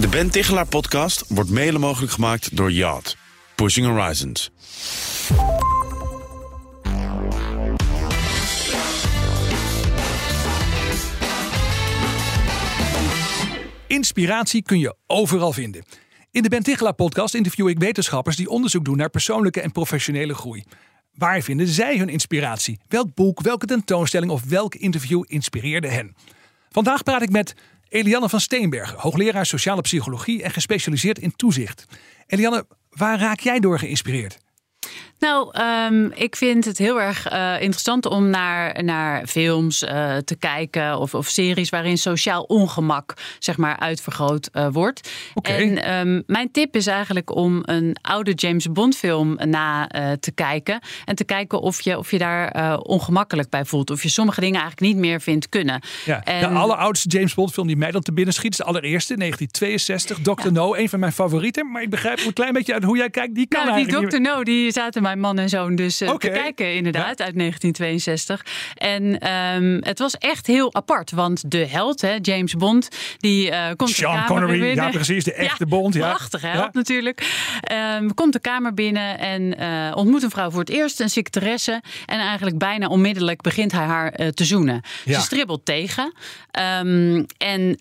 De Ben Tichelaar podcast wordt mede mogelijk gemaakt door Yacht. Pushing Horizons. Inspiratie kun je overal vinden. In de Ben Tichelaar podcast interview ik wetenschappers die onderzoek doen naar persoonlijke en professionele groei. Waar vinden zij hun inspiratie? Welk boek, welke tentoonstelling of welk interview inspireerde hen? Vandaag praat ik met Eliane van Steenbergen, hoogleraar sociale psychologie en gespecialiseerd in toezicht. Eliane, waar raak jij door geïnspireerd? Nou, um, ik vind het heel erg uh, interessant om naar, naar films uh, te kijken of, of series waarin sociaal ongemak zeg maar uitvergroot uh, wordt. Okay. En um, mijn tip is eigenlijk om een oude James Bond film na te kijken en te kijken of je, of je daar ongemakkelijk bij voelt. Of je sommige dingen eigenlijk niet meer vindt kunnen. Ja, en, de alleroudste James Bond film die mij dan te binnen schiet is de allereerste, 1962, Dr. Ja. No, een van mijn favorieten. Maar ik begrijp een klein beetje uit hoe jij kijkt, die kan nou, die Dr. No, die zaten mijn man en zoon dus okay. te kijken, inderdaad, ja. uit 1962. En um, het was echt heel apart, want de held, hè, James Bond, die uh, komt Sean de kamer Connery, binnen. ja precies, de echte ja, Bond. Ja. Prachtig held natuurlijk. Um, komt de kamer binnen en uh, ontmoet een vrouw voor het eerst, een secretaresse. En eigenlijk bijna onmiddellijk begint hij haar te zoenen. Ze stribbelt tegen, um, en,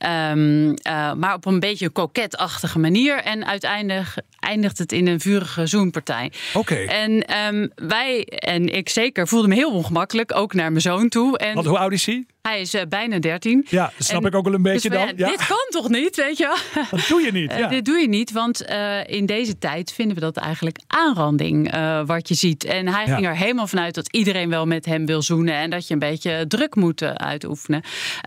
maar op een beetje koketachtige manier. En uiteindelijk eindigt het in een vurige zoenpartij. Oké. En um, wij, en ik zeker, voelde me heel ongemakkelijk, ook naar mijn zoon toe. En Want hoe oud is hij? Hij is uh, bijna 13. Ja, dat snap en, ik ook wel een beetje dus dan. Ja, ja. Dit kan toch niet, weet je wel? Dat doe je niet. Ja. Uh, dit doe je niet, want uh, in deze tijd vinden we dat eigenlijk aanranding wat je ziet. En hij Ja. ging er helemaal vanuit dat iedereen wel met hem wil zoenen en dat je een beetje druk moet uitoefenen.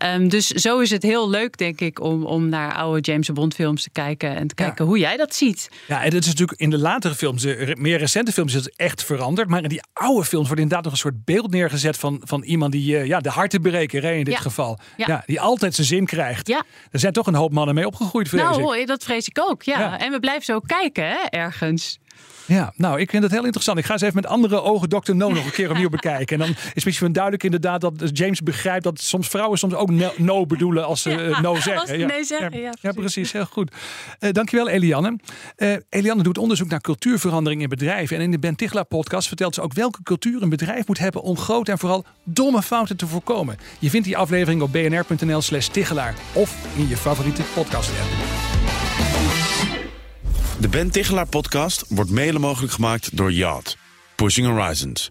Um, dus zo is het heel leuk, denk ik, om, om naar oude James Bond films te kijken en te kijken hoe jij dat ziet. Ja, en dat is natuurlijk in de latere films, de meer recente films, is het echt veranderd. Maar in die oude films wordt inderdaad nog een soort beeld neergezet van, van iemand die ja, de hartenbreker in dit Ja. geval. Ja. Ja. die altijd zijn zin krijgt. Ja. Er zijn toch een hoop mannen mee opgegroeid, vrees ik. Nou, dat vrees ik ook, ja. Ja. En we blijven zo kijken, hè, ergens. Ja, nou, ik vind het heel interessant. Ik ga eens even met andere ogen Dr. No nog een keer opnieuw bekijken. En dan is misschien duidelijk inderdaad dat James begrijpt dat soms vrouwen soms ook no, no bedoelen als ze Ja, uh, no zeggen. ze nee zeggen, ja, ja, precies. Heel goed. Uh, dankjewel, Eliane. Uh, Eliane doet onderzoek naar cultuurverandering in bedrijven. En in de Ben Tichelaar podcast vertelt ze ook welke cultuur een bedrijf moet hebben om grote en vooral domme fouten te voorkomen. Je vindt die aflevering op bnr.nl slash Tichelaar of in je favoriete podcast app. De Ben Tichelaar podcast wordt mede mogelijk gemaakt door Yacht. Pushing Horizons.